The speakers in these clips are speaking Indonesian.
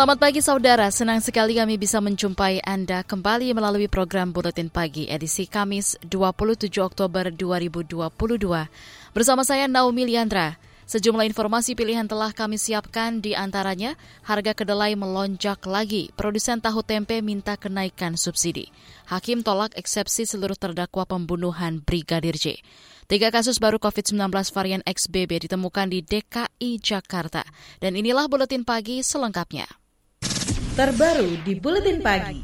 Selamat pagi saudara, senang sekali kami bisa menjumpai Anda kembali melalui program Buletin Pagi edisi Kamis 27 Oktober 2022. Bersama saya Naomi Liandra. Sejumlah informasi pilihan telah kami siapkan di antaranya harga kedelai melonjak lagi, produsen tahu tempe minta kenaikan subsidi. Hakim tolak eksepsi seluruh terdakwa pembunuhan Brigadir J. Tiga kasus baru COVID-19 varian XBB ditemukan di DKI Jakarta. Dan inilah Buletin Pagi selengkapnya terbaru di Buletin Pagi.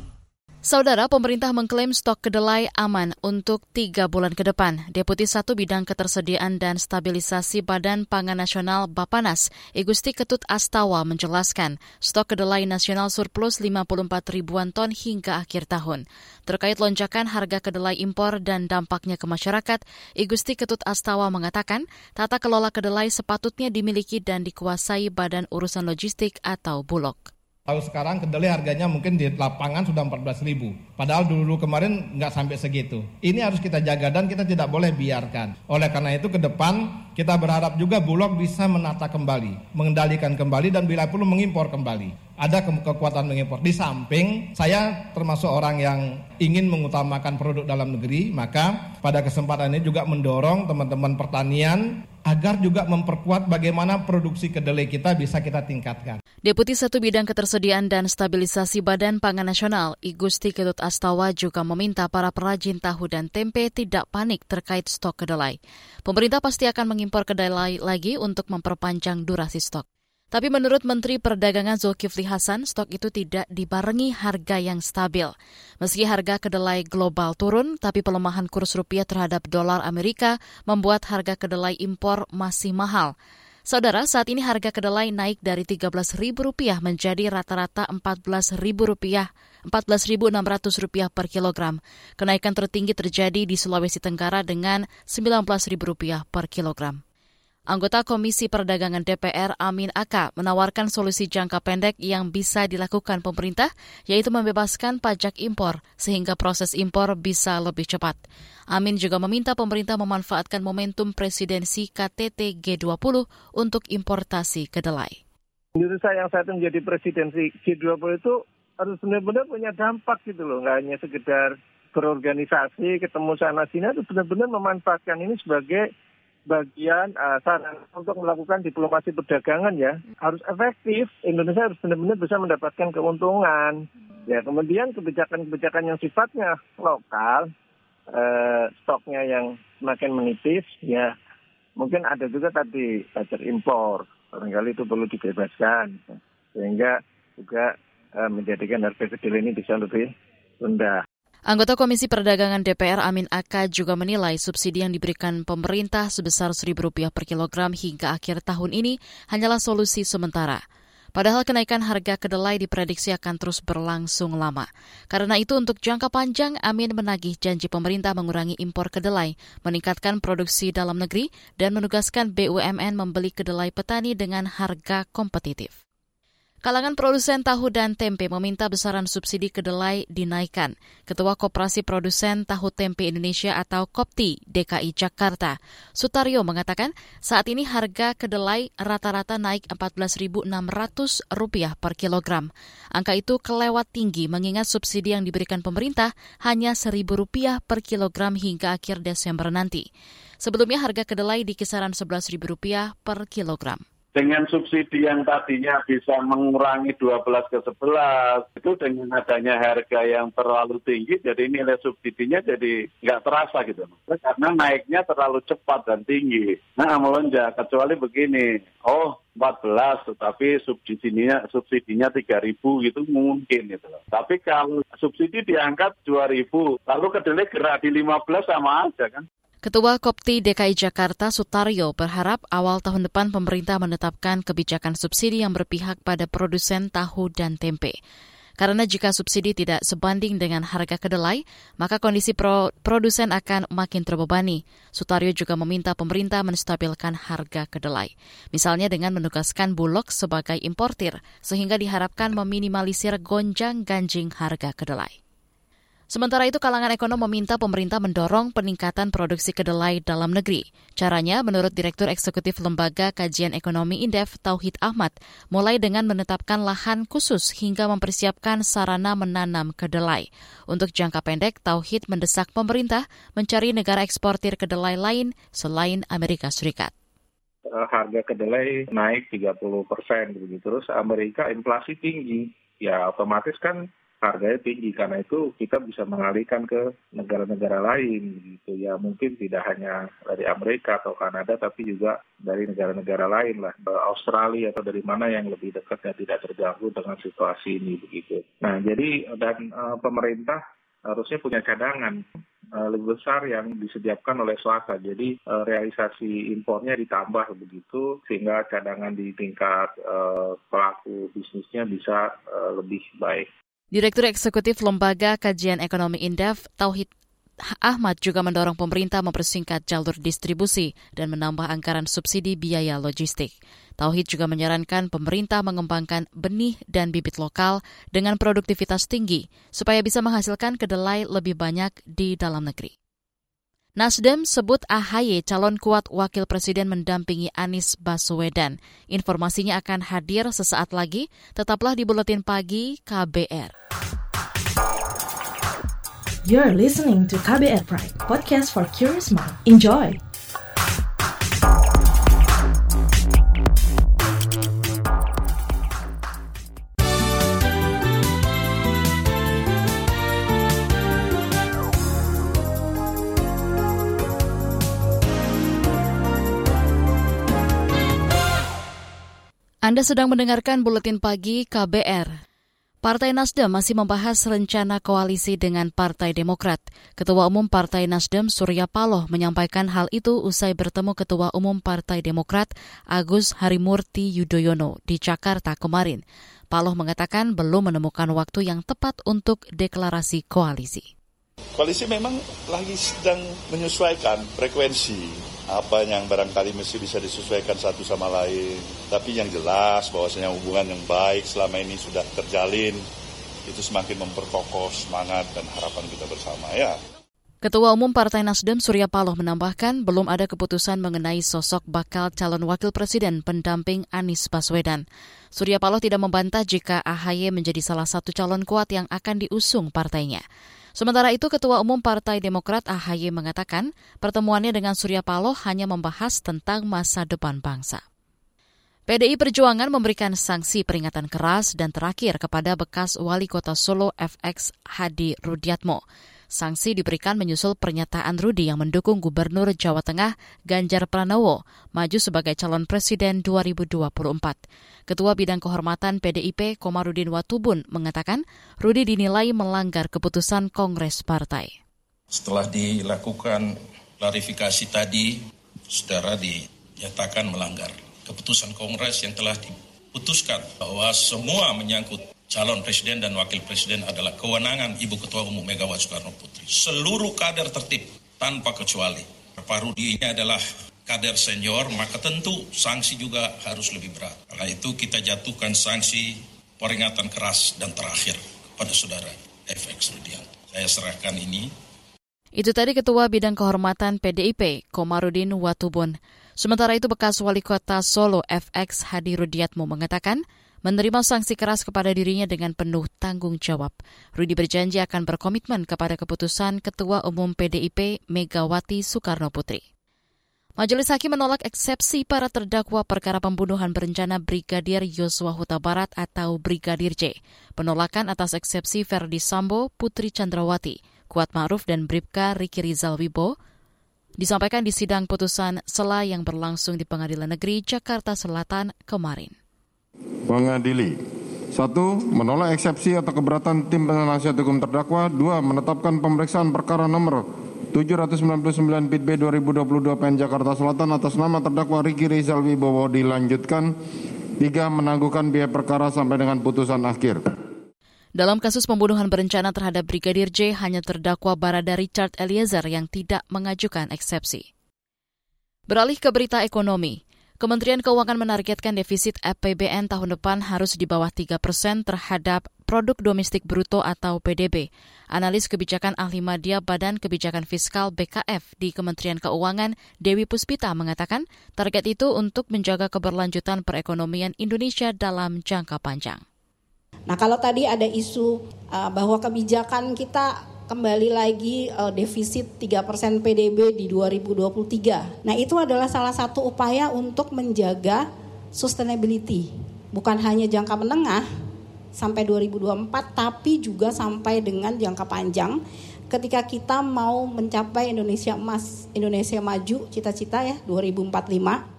Saudara, pemerintah mengklaim stok kedelai aman untuk tiga bulan ke depan. Deputi Satu Bidang Ketersediaan dan Stabilisasi Badan Pangan Nasional Bapanas, Igusti Ketut Astawa menjelaskan, stok kedelai nasional surplus 54 ribuan ton hingga akhir tahun. Terkait lonjakan harga kedelai impor dan dampaknya ke masyarakat, Igusti Ketut Astawa mengatakan, tata kelola kedelai sepatutnya dimiliki dan dikuasai Badan Urusan Logistik atau Bulog. Kalau sekarang kedelai harganya mungkin di lapangan sudah 14 ribu. Padahal dulu kemarin nggak sampai segitu. Ini harus kita jaga dan kita tidak boleh biarkan. Oleh karena itu ke depan kita berharap juga Bulog bisa menata kembali, mengendalikan kembali dan bila perlu mengimpor kembali. Ada ke kekuatan mengimpor. Di samping saya termasuk orang yang ingin mengutamakan produk dalam negeri, maka pada kesempatan ini juga mendorong teman-teman pertanian agar juga memperkuat bagaimana produksi kedelai kita bisa kita tingkatkan. Deputi Satu Bidang Ketersediaan dan Stabilisasi Badan Pangan Nasional, Igusti Ketut Astawa juga meminta para perajin tahu dan tempe tidak panik terkait stok kedelai. Pemerintah pasti akan mengimpor kedelai lagi untuk memperpanjang durasi stok. Tapi menurut Menteri Perdagangan Zulkifli Hasan, stok itu tidak dibarengi harga yang stabil. Meski harga kedelai global turun, tapi pelemahan kurs rupiah terhadap dolar Amerika membuat harga kedelai impor masih mahal. Saudara, saat ini harga kedelai naik dari Rp13.000 menjadi rata-rata Rp14.000 Rp14.600 per kilogram. Kenaikan tertinggi terjadi di Sulawesi Tenggara dengan Rp19.000 per kilogram. Anggota Komisi Perdagangan DPR Amin Aka menawarkan solusi jangka pendek yang bisa dilakukan pemerintah, yaitu membebaskan pajak impor sehingga proses impor bisa lebih cepat. Amin juga meminta pemerintah memanfaatkan momentum presidensi KTT G20 untuk importasi kedelai. Menurut saya yang saat menjadi presidensi G20 itu harus benar-benar punya dampak gitu loh, nggak hanya sekedar berorganisasi, ketemu sana sini, itu benar-benar memanfaatkan ini sebagai bagian uh, saran untuk melakukan diplomasi perdagangan ya harus efektif. Indonesia harus benar-benar bisa mendapatkan keuntungan. Ya kemudian kebijakan-kebijakan yang sifatnya lokal, uh, stoknya yang semakin menipis, ya mungkin ada juga tadi pajak impor. Barangkali itu perlu dibebaskan sehingga juga uh, menjadikan harga kedelai ini bisa lebih rendah. Anggota Komisi Perdagangan DPR Amin Aka juga menilai subsidi yang diberikan pemerintah sebesar Rp1.000 per kilogram hingga akhir tahun ini hanyalah solusi sementara. Padahal kenaikan harga kedelai diprediksi akan terus berlangsung lama. Karena itu untuk jangka panjang, Amin menagih janji pemerintah mengurangi impor kedelai, meningkatkan produksi dalam negeri, dan menugaskan BUMN membeli kedelai petani dengan harga kompetitif. Kalangan produsen tahu dan tempe meminta besaran subsidi kedelai dinaikkan. Ketua Koperasi Produsen Tahu Tempe Indonesia atau KOPTI DKI Jakarta, Sutario mengatakan saat ini harga kedelai rata-rata naik Rp14.600 per kilogram. Angka itu kelewat tinggi mengingat subsidi yang diberikan pemerintah hanya Rp1.000 per kilogram hingga akhir Desember nanti. Sebelumnya harga kedelai di kisaran Rp11.000 per kilogram dengan subsidi yang tadinya bisa mengurangi 12 ke 11, itu dengan adanya harga yang terlalu tinggi, jadi nilai subsidinya jadi nggak terasa gitu. Karena naiknya terlalu cepat dan tinggi. Nah, melonjak, kecuali begini, oh 14, tetapi subsidinya subsidinya 3.000 gitu mungkin gitu Tapi kalau subsidi diangkat 2.000, lalu kedelai gerak di 15 sama aja kan. Ketua Kopti DKI Jakarta Sutaryo berharap awal tahun depan pemerintah menetapkan kebijakan subsidi yang berpihak pada produsen tahu dan tempe. Karena jika subsidi tidak sebanding dengan harga kedelai, maka kondisi pro produsen akan makin terbebani. Sutaryo juga meminta pemerintah menstabilkan harga kedelai. Misalnya dengan menugaskan Bulog sebagai importir, sehingga diharapkan meminimalisir gonjang-ganjing harga kedelai. Sementara itu, kalangan ekonom meminta pemerintah mendorong peningkatan produksi kedelai dalam negeri. Caranya, menurut Direktur Eksekutif Lembaga Kajian Ekonomi Indef, Tauhid Ahmad, mulai dengan menetapkan lahan khusus hingga mempersiapkan sarana menanam kedelai. Untuk jangka pendek, Tauhid mendesak pemerintah mencari negara eksportir kedelai lain selain Amerika Serikat eh, harga kedelai naik 30 persen begitu terus Amerika inflasi tinggi ya otomatis kan harganya tinggi karena itu kita bisa mengalihkan ke negara-negara lain gitu ya mungkin tidak hanya dari Amerika atau Kanada tapi juga dari negara-negara lain lah Australia atau dari mana yang lebih dekat dan tidak terganggu dengan situasi ini begitu. Nah jadi dan uh, pemerintah harusnya punya cadangan uh, lebih besar yang disediakan oleh swasta. Jadi uh, realisasi impornya ditambah begitu sehingga cadangan di tingkat uh, pelaku bisnisnya bisa lebih baik. Direktur Eksekutif Lembaga Kajian Ekonomi Indef, Tauhid Ahmad juga mendorong pemerintah mempersingkat jalur distribusi dan menambah anggaran subsidi biaya logistik. Tauhid juga menyarankan pemerintah mengembangkan benih dan bibit lokal dengan produktivitas tinggi supaya bisa menghasilkan kedelai lebih banyak di dalam negeri. Nasdem sebut AHY calon kuat wakil presiden mendampingi Anies Baswedan. Informasinya akan hadir sesaat lagi. Tetaplah di Buletin Pagi KBR. You're listening to KBR Pride, podcast for curious mind. Enjoy! Anda sedang mendengarkan buletin pagi KBR. Partai Nasdem masih membahas rencana koalisi dengan Partai Demokrat. Ketua Umum Partai Nasdem Surya Paloh menyampaikan hal itu usai bertemu Ketua Umum Partai Demokrat Agus Harimurti Yudhoyono di Jakarta kemarin. Paloh mengatakan belum menemukan waktu yang tepat untuk deklarasi koalisi. Koalisi memang lagi sedang menyesuaikan frekuensi apa yang barangkali mesti bisa disesuaikan satu sama lain. Tapi yang jelas bahwasanya hubungan yang baik selama ini sudah terjalin, itu semakin memperkokoh semangat dan harapan kita bersama ya. Ketua Umum Partai Nasdem Surya Paloh menambahkan belum ada keputusan mengenai sosok bakal calon wakil presiden pendamping Anies Baswedan. Surya Paloh tidak membantah jika AHY menjadi salah satu calon kuat yang akan diusung partainya. Sementara itu, Ketua Umum Partai Demokrat AHY mengatakan pertemuannya dengan Surya Paloh hanya membahas tentang masa depan bangsa. PDI Perjuangan memberikan sanksi peringatan keras dan terakhir kepada bekas wali kota Solo FX Hadi Rudiatmo. Sanksi diberikan menyusul pernyataan Rudi yang mendukung Gubernur Jawa Tengah Ganjar Pranowo maju sebagai calon presiden 2024. Ketua Bidang Kehormatan PDIP Komarudin Watubun mengatakan Rudi dinilai melanggar keputusan Kongres Partai. Setelah dilakukan klarifikasi tadi, saudara dinyatakan melanggar keputusan Kongres yang telah diputuskan bahwa semua menyangkut calon presiden dan wakil presiden adalah kewenangan Ibu Ketua Umum Megawati Soekarno Putri. Seluruh kader tertib tanpa kecuali. Pak Rudi ini adalah kader senior, maka tentu sanksi juga harus lebih berat. Karena itu kita jatuhkan sanksi peringatan keras dan terakhir pada saudara FX Rudianto. Saya serahkan ini. Itu tadi Ketua Bidang Kehormatan PDIP, Komarudin Watubun. Sementara itu bekas Wali Kota Solo FX Hadi Rudiatmo mengatakan, menerima sanksi keras kepada dirinya dengan penuh tanggung jawab. Rudi berjanji akan berkomitmen kepada keputusan Ketua Umum PDIP Megawati Soekarno Putri. Majelis Hakim menolak eksepsi para terdakwa perkara pembunuhan berencana Brigadir Yosua Huta Barat atau Brigadir J. Penolakan atas eksepsi Verdi Sambo, Putri Chandrawati, Kuat Ma'ruf dan Bribka Riki Rizal Wibo disampaikan di sidang putusan sela yang berlangsung di Pengadilan Negeri Jakarta Selatan kemarin mengadili satu, menolak eksepsi atau keberatan tim penasihat hukum terdakwa. Dua, menetapkan pemeriksaan perkara nomor 799 PIT B 2022 PN Jakarta Selatan atas nama terdakwa Riki Rizal Wibowo dilanjutkan. Tiga, menangguhkan biaya perkara sampai dengan putusan akhir. Dalam kasus pembunuhan berencana terhadap Brigadir J, hanya terdakwa Barada Richard Eliezer yang tidak mengajukan eksepsi. Beralih ke berita ekonomi. Kementerian Keuangan menargetkan defisit APBN tahun depan harus di bawah 3 persen terhadap produk domestik bruto atau PDB. Analis kebijakan ahli media Badan Kebijakan Fiskal BKF di Kementerian Keuangan, Dewi Puspita mengatakan target itu untuk menjaga keberlanjutan perekonomian Indonesia dalam jangka panjang. Nah kalau tadi ada isu uh, bahwa kebijakan kita kembali lagi uh, defisit 3% PDB di 2023. Nah itu adalah salah satu upaya untuk menjaga sustainability. Bukan hanya jangka menengah sampai 2024 tapi juga sampai dengan jangka panjang ketika kita mau mencapai Indonesia emas, Indonesia maju cita-cita ya 2045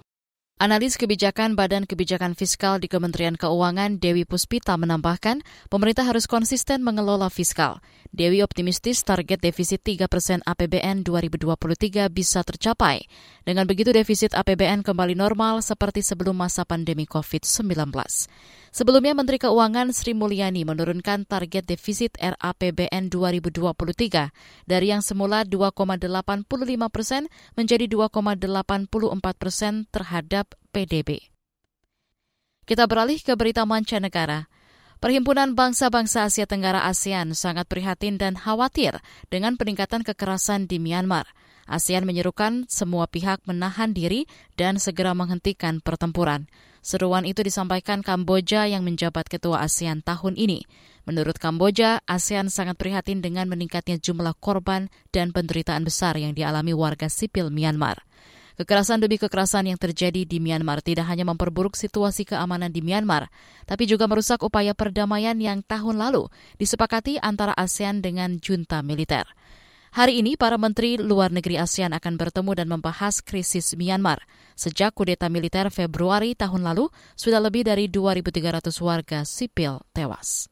Analis kebijakan Badan Kebijakan Fiskal di Kementerian Keuangan Dewi Puspita menambahkan, pemerintah harus konsisten mengelola fiskal. Dewi optimistis target defisit 3 persen APBN 2023 bisa tercapai. Dengan begitu defisit APBN kembali normal seperti sebelum masa pandemi COVID-19. Sebelumnya Menteri Keuangan Sri Mulyani menurunkan target defisit RAPBN 2023 dari yang semula 2,85 persen menjadi 2,84 persen terhadap PDB. Kita beralih ke berita mancanegara. Perhimpunan Bangsa-Bangsa Asia Tenggara ASEAN sangat prihatin dan khawatir dengan peningkatan kekerasan di Myanmar. ASEAN menyerukan semua pihak menahan diri dan segera menghentikan pertempuran. Seruan itu disampaikan Kamboja yang menjabat ketua ASEAN tahun ini. Menurut Kamboja, ASEAN sangat prihatin dengan meningkatnya jumlah korban dan penderitaan besar yang dialami warga sipil Myanmar. Kekerasan demi kekerasan yang terjadi di Myanmar tidak hanya memperburuk situasi keamanan di Myanmar, tapi juga merusak upaya perdamaian yang tahun lalu disepakati antara ASEAN dengan junta militer. Hari ini, para menteri luar negeri ASEAN akan bertemu dan membahas krisis Myanmar. Sejak kudeta militer Februari tahun lalu, sudah lebih dari 2.300 warga sipil tewas.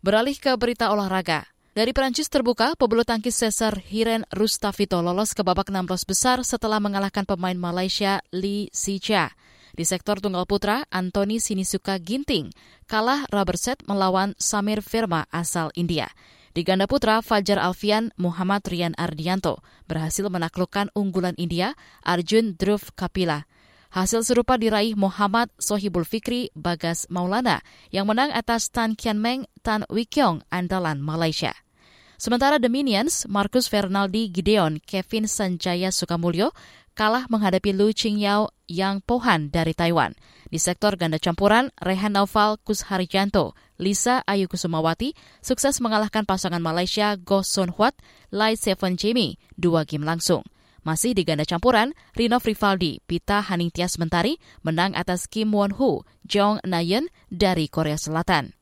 Beralih ke berita olahraga. Dari Perancis terbuka, pebulu tangkis Cesar Hiren Rustavito lolos ke babak 16 besar setelah mengalahkan pemain Malaysia Lee Sijia. Di sektor tunggal putra, Anthony Sinisuka Ginting kalah rubber set melawan Samir Verma asal India. Di ganda putra, Fajar Alfian Muhammad Rian Ardianto berhasil menaklukkan unggulan India Arjun Dhruv Kapila. Hasil serupa diraih Muhammad Sohibul Fikri Bagas Maulana yang menang atas Tan Kian Meng Tan Wikyong andalan Malaysia. Sementara The Minions, Marcus Fernaldi Gideon, Kevin Sanjaya Sukamulyo kalah menghadapi Lu Qingyao Yang Pohan dari Taiwan. Di sektor ganda campuran, Rehan Naufal Kusharijanto, Lisa Ayu Kusumawati sukses mengalahkan pasangan Malaysia Goh Son Huat, Lai Seven Jimmy, dua game langsung. Masih di ganda campuran, Rino Frivaldi, Pita Haningtyas Mentari menang atas Kim Won Hu, Jong Nayeon dari Korea Selatan.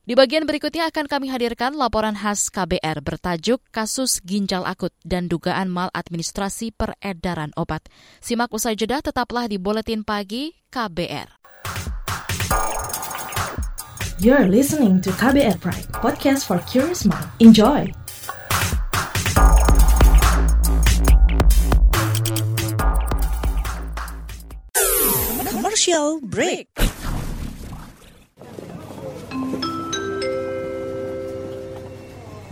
Di bagian berikutnya akan kami hadirkan laporan khas KBR bertajuk Kasus Ginjal Akut dan Dugaan Maladministrasi Peredaran Obat. Simak usai jeda tetaplah di Buletin Pagi KBR. You're listening to KBR Pride, podcast for curious mind. Enjoy! Commercial break.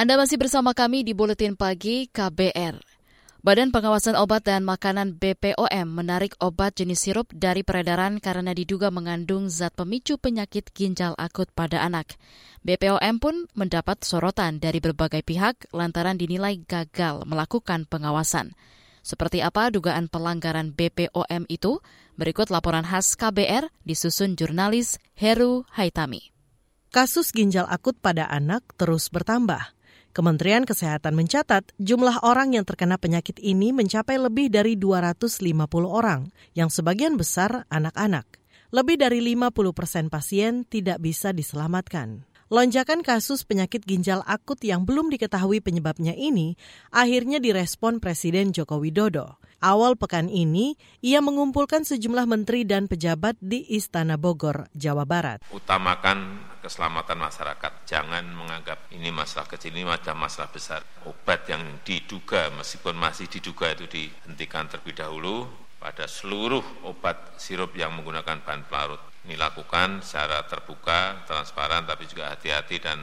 Anda masih bersama kami di Buletin Pagi KBR. Badan Pengawasan Obat dan Makanan BPOM menarik obat jenis sirup dari peredaran karena diduga mengandung zat pemicu penyakit ginjal akut pada anak. BPOM pun mendapat sorotan dari berbagai pihak lantaran dinilai gagal melakukan pengawasan. Seperti apa dugaan pelanggaran BPOM itu? Berikut laporan khas KBR disusun jurnalis Heru Haitami. Kasus ginjal akut pada anak terus bertambah. Kementerian Kesehatan mencatat jumlah orang yang terkena penyakit ini mencapai lebih dari 250 orang, yang sebagian besar anak-anak. Lebih dari 50 persen pasien tidak bisa diselamatkan. Lonjakan kasus penyakit ginjal akut yang belum diketahui penyebabnya ini akhirnya direspon Presiden Joko Widodo. Awal pekan ini, ia mengumpulkan sejumlah menteri dan pejabat di Istana Bogor, Jawa Barat. Utamakan keselamatan masyarakat. Jangan menganggap ini masalah kecil, ini ada masalah besar. Obat yang diduga, meskipun masih diduga itu dihentikan terlebih dahulu pada seluruh obat sirup yang menggunakan bahan pelarut ini lakukan secara terbuka, transparan, tapi juga hati-hati dan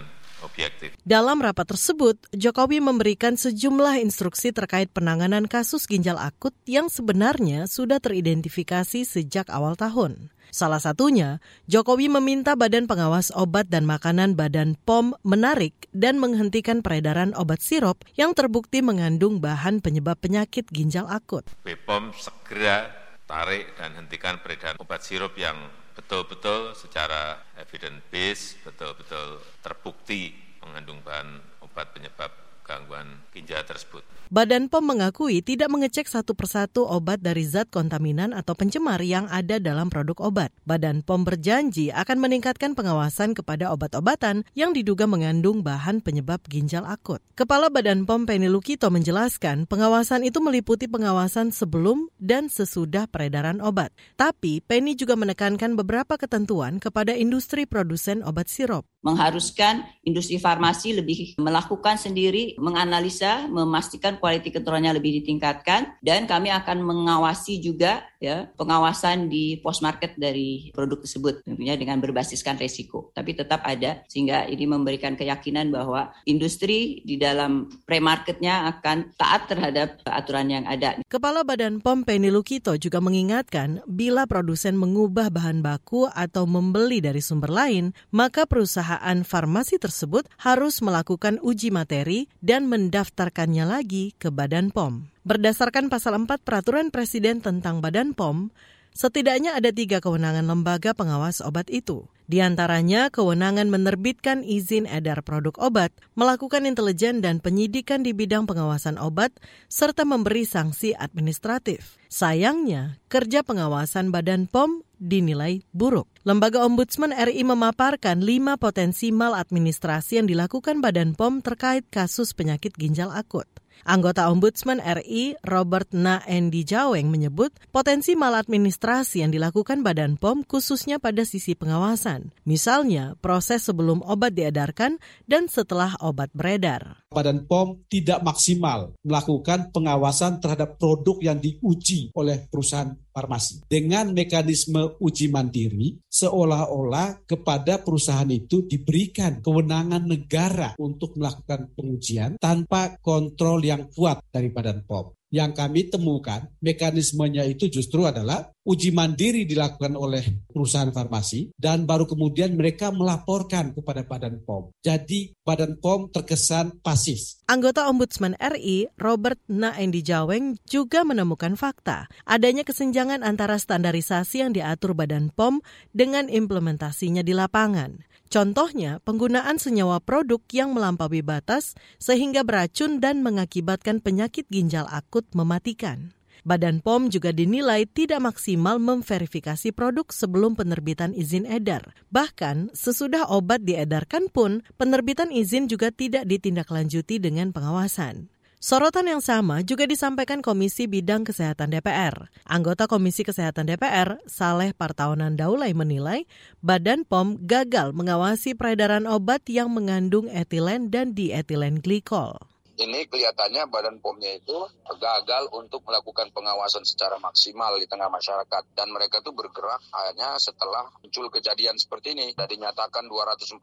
objektif. Dalam rapat tersebut, Jokowi memberikan sejumlah instruksi terkait penanganan kasus ginjal akut yang sebenarnya sudah teridentifikasi sejak awal tahun. Salah satunya, Jokowi meminta Badan Pengawas Obat dan Makanan Badan POM menarik dan menghentikan peredaran obat sirup yang terbukti mengandung bahan penyebab penyakit ginjal akut. BPOM segera tarik dan hentikan peredaran obat sirup yang betul-betul secara evidence base, betul-betul terbukti mengandung bahan obat penyebab gangguan ginjal tersebut. Badan POM mengakui tidak mengecek satu persatu obat dari zat kontaminan atau pencemar yang ada dalam produk obat. Badan POM berjanji akan meningkatkan pengawasan kepada obat-obatan yang diduga mengandung bahan penyebab ginjal akut. Kepala Badan POM Penny Lukito menjelaskan pengawasan itu meliputi pengawasan sebelum dan sesudah peredaran obat. Tapi Penny juga menekankan beberapa ketentuan kepada industri produsen obat sirup. Mengharuskan industri farmasi lebih melakukan sendiri, menganalisa, memastikan quality controlnya lebih ditingkatkan dan kami akan mengawasi juga ya pengawasan di post market dari produk tersebut tentunya dengan berbasiskan resiko tapi tetap ada sehingga ini memberikan keyakinan bahwa industri di dalam pre-marketnya akan taat terhadap aturan yang ada. Kepala Badan POM Penny Lukito juga mengingatkan bila produsen mengubah bahan baku atau membeli dari sumber lain, maka perusahaan farmasi tersebut harus melakukan uji materi dan mendaftarkannya lagi ke Badan POM. Berdasarkan pasal 4 Peraturan Presiden tentang Badan POM, setidaknya ada tiga kewenangan lembaga pengawas obat itu. Di antaranya, kewenangan menerbitkan izin edar produk obat, melakukan intelijen dan penyidikan di bidang pengawasan obat, serta memberi sanksi administratif. Sayangnya, kerja pengawasan Badan POM dinilai buruk. Lembaga Ombudsman RI memaparkan lima potensi maladministrasi yang dilakukan Badan POM terkait kasus penyakit ginjal akut. Anggota Ombudsman RI Robert Naendi Jaweng menyebut potensi maladministrasi yang dilakukan Badan POM khususnya pada sisi pengawasan. Misalnya, proses sebelum obat diedarkan dan setelah obat beredar. Badan POM tidak maksimal melakukan pengawasan terhadap produk yang diuji oleh perusahaan farmasi. Dengan mekanisme uji mandiri, seolah-olah kepada perusahaan itu diberikan kewenangan negara untuk melakukan pengujian tanpa kontrol yang kuat dari Badan POM yang kami temukan mekanismenya itu justru adalah uji mandiri dilakukan oleh perusahaan farmasi dan baru kemudian mereka melaporkan kepada Badan POM. Jadi Badan POM terkesan pasif. Anggota Ombudsman RI Robert Naendi Jaweng juga menemukan fakta adanya kesenjangan antara standarisasi yang diatur Badan POM dengan implementasinya di lapangan. Contohnya, penggunaan senyawa produk yang melampaui batas sehingga beracun dan mengakibatkan penyakit ginjal akut mematikan. Badan POM juga dinilai tidak maksimal memverifikasi produk sebelum penerbitan izin edar. Bahkan, sesudah obat diedarkan pun, penerbitan izin juga tidak ditindaklanjuti dengan pengawasan. Sorotan yang sama juga disampaikan Komisi Bidang Kesehatan DPR. Anggota Komisi Kesehatan DPR, Saleh Partawanan Daulay menilai Badan POM gagal mengawasi peredaran obat yang mengandung etilen dan dietilen glikol ini kelihatannya Badan POM-nya itu gagal untuk melakukan pengawasan secara maksimal di tengah masyarakat. Dan mereka itu bergerak hanya setelah muncul kejadian seperti ini. Dan dinyatakan 241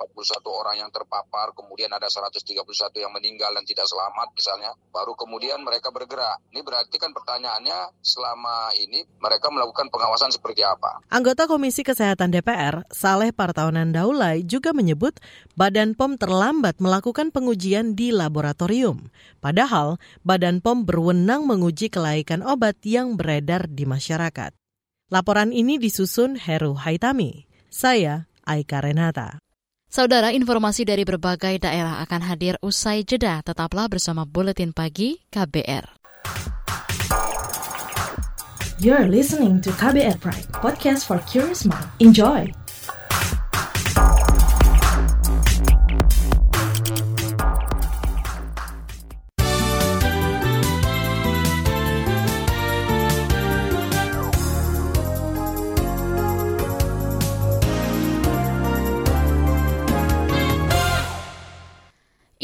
orang yang terpapar, kemudian ada 131 yang meninggal dan tidak selamat misalnya. Baru kemudian mereka bergerak. Ini berarti kan pertanyaannya selama ini mereka melakukan pengawasan seperti apa? Anggota Komisi Kesehatan DPR, Saleh Partawanan Daulay juga menyebut Badan POM terlambat melakukan pengujian di laboratorium. Padahal Badan POM berwenang menguji kelaikan obat yang beredar di masyarakat. Laporan ini disusun Heru Haitami. Saya Aika Renata. Saudara, informasi dari berbagai daerah akan hadir usai jeda. Tetaplah bersama Buletin Pagi KBR. You're listening to KBR Pride, podcast for curious mind. Enjoy!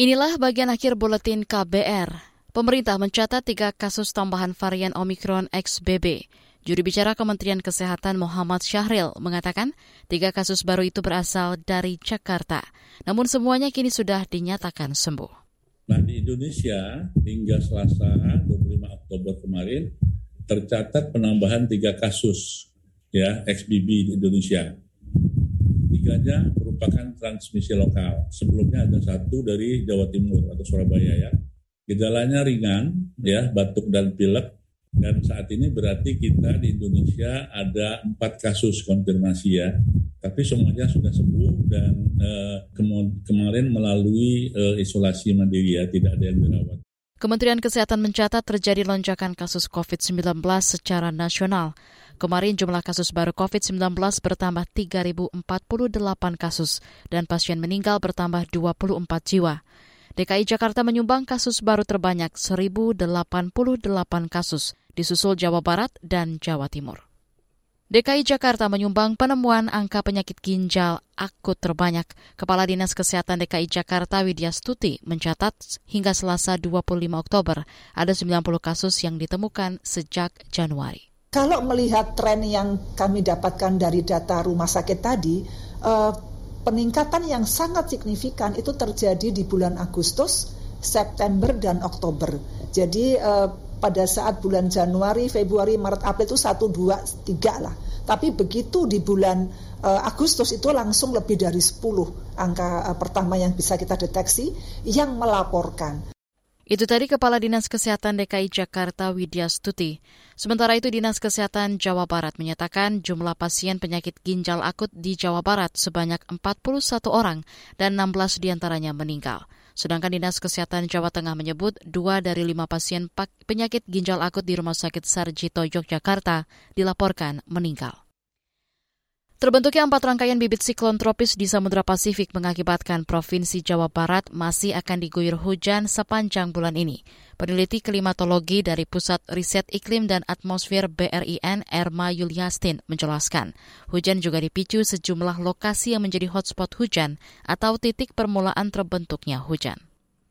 Inilah bagian akhir buletin KBR. Pemerintah mencatat tiga kasus tambahan varian Omikron XBB. Juru bicara Kementerian Kesehatan Muhammad Syahril mengatakan tiga kasus baru itu berasal dari Jakarta. Namun semuanya kini sudah dinyatakan sembuh. Nah di Indonesia hingga Selasa 25 Oktober kemarin tercatat penambahan tiga kasus ya XBB di Indonesia tiganya merupakan transmisi lokal. Sebelumnya ada satu dari Jawa Timur atau Surabaya ya. Gejalanya ringan ya, batuk dan pilek. Dan saat ini berarti kita di Indonesia ada empat kasus konfirmasi ya. Tapi semuanya sudah sembuh dan eh, kemarin melalui eh, isolasi mandiri ya, tidak ada yang dirawat. Kementerian Kesehatan mencatat terjadi lonjakan kasus COVID-19 secara nasional. Kemarin jumlah kasus baru COVID-19 bertambah 3.048 kasus dan pasien meninggal bertambah 24 jiwa. DKI Jakarta menyumbang kasus baru terbanyak 1.088 kasus, disusul Jawa Barat dan Jawa Timur. DKI Jakarta menyumbang penemuan angka penyakit ginjal akut terbanyak. Kepala Dinas Kesehatan DKI Jakarta Widya Stuti mencatat hingga Selasa 25 Oktober ada 90 kasus yang ditemukan sejak Januari. Kalau melihat tren yang kami dapatkan dari data rumah sakit tadi, eh, peningkatan yang sangat signifikan itu terjadi di bulan Agustus, September, dan Oktober. Jadi eh, pada saat bulan Januari, Februari, Maret, April itu 1, 2, 3 lah. Tapi begitu di bulan eh, Agustus itu langsung lebih dari 10 angka pertama yang bisa kita deteksi yang melaporkan. Itu tadi Kepala Dinas Kesehatan DKI Jakarta Widya Stuti. Sementara itu Dinas Kesehatan Jawa Barat menyatakan jumlah pasien penyakit ginjal akut di Jawa Barat sebanyak 41 orang dan 16 di antaranya meninggal. Sedangkan Dinas Kesehatan Jawa Tengah menyebut dua dari lima pasien penyakit ginjal akut di Rumah Sakit Sarjito Yogyakarta dilaporkan meninggal. Terbentuknya empat rangkaian bibit siklon tropis di Samudra Pasifik mengakibatkan Provinsi Jawa Barat masih akan diguyur hujan sepanjang bulan ini. Peneliti klimatologi dari Pusat Riset Iklim dan Atmosfer BRIN, Erma Yuliastin, menjelaskan, hujan juga dipicu sejumlah lokasi yang menjadi hotspot hujan atau titik permulaan terbentuknya hujan.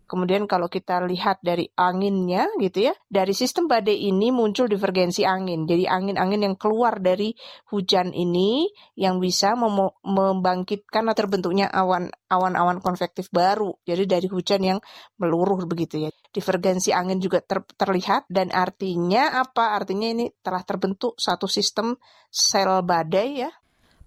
Kemudian kalau kita lihat dari anginnya gitu ya, dari sistem badai ini muncul divergensi angin. Jadi angin-angin yang keluar dari hujan ini yang bisa mem membangkitkan atau terbentuknya awan awan-awan konvektif baru. Jadi dari hujan yang meluruh begitu ya. Divergensi angin juga ter terlihat dan artinya apa? Artinya ini telah terbentuk satu sistem sel badai ya.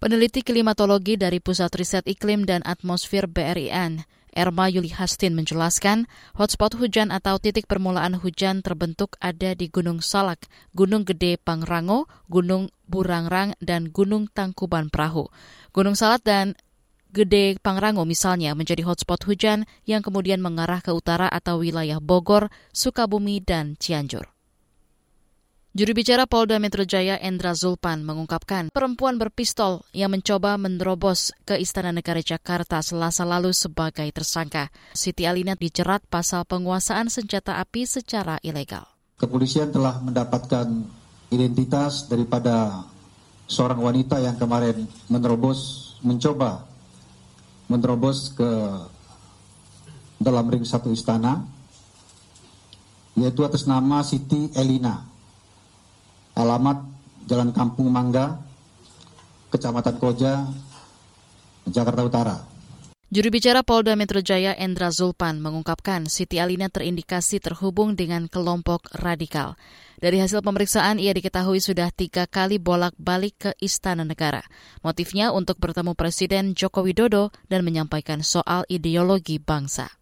Peneliti klimatologi dari Pusat Riset Iklim dan Atmosfer BRIN, Erma Yuli Hastin menjelaskan, hotspot hujan atau titik permulaan hujan terbentuk ada di Gunung Salak, Gunung Gede Pangrango, Gunung Burangrang, dan Gunung Tangkuban Perahu. Gunung Salak dan Gede Pangrango misalnya menjadi hotspot hujan yang kemudian mengarah ke utara atau wilayah Bogor, Sukabumi, dan Cianjur. Juru bicara Polda Metro Jaya Endra Zulpan mengungkapkan perempuan berpistol yang mencoba menerobos ke Istana Negara Jakarta selasa lalu sebagai tersangka. Siti Alina dijerat pasal penguasaan senjata api secara ilegal. Kepolisian telah mendapatkan identitas daripada seorang wanita yang kemarin menerobos, mencoba menerobos ke dalam ring satu istana, yaitu atas nama Siti Elina alamat Jalan Kampung Mangga, Kecamatan Koja, Jakarta Utara. Juru bicara Polda Metro Jaya Endra Zulpan mengungkapkan Siti Alina terindikasi terhubung dengan kelompok radikal. Dari hasil pemeriksaan, ia diketahui sudah tiga kali bolak-balik ke Istana Negara. Motifnya untuk bertemu Presiden Joko Widodo dan menyampaikan soal ideologi bangsa.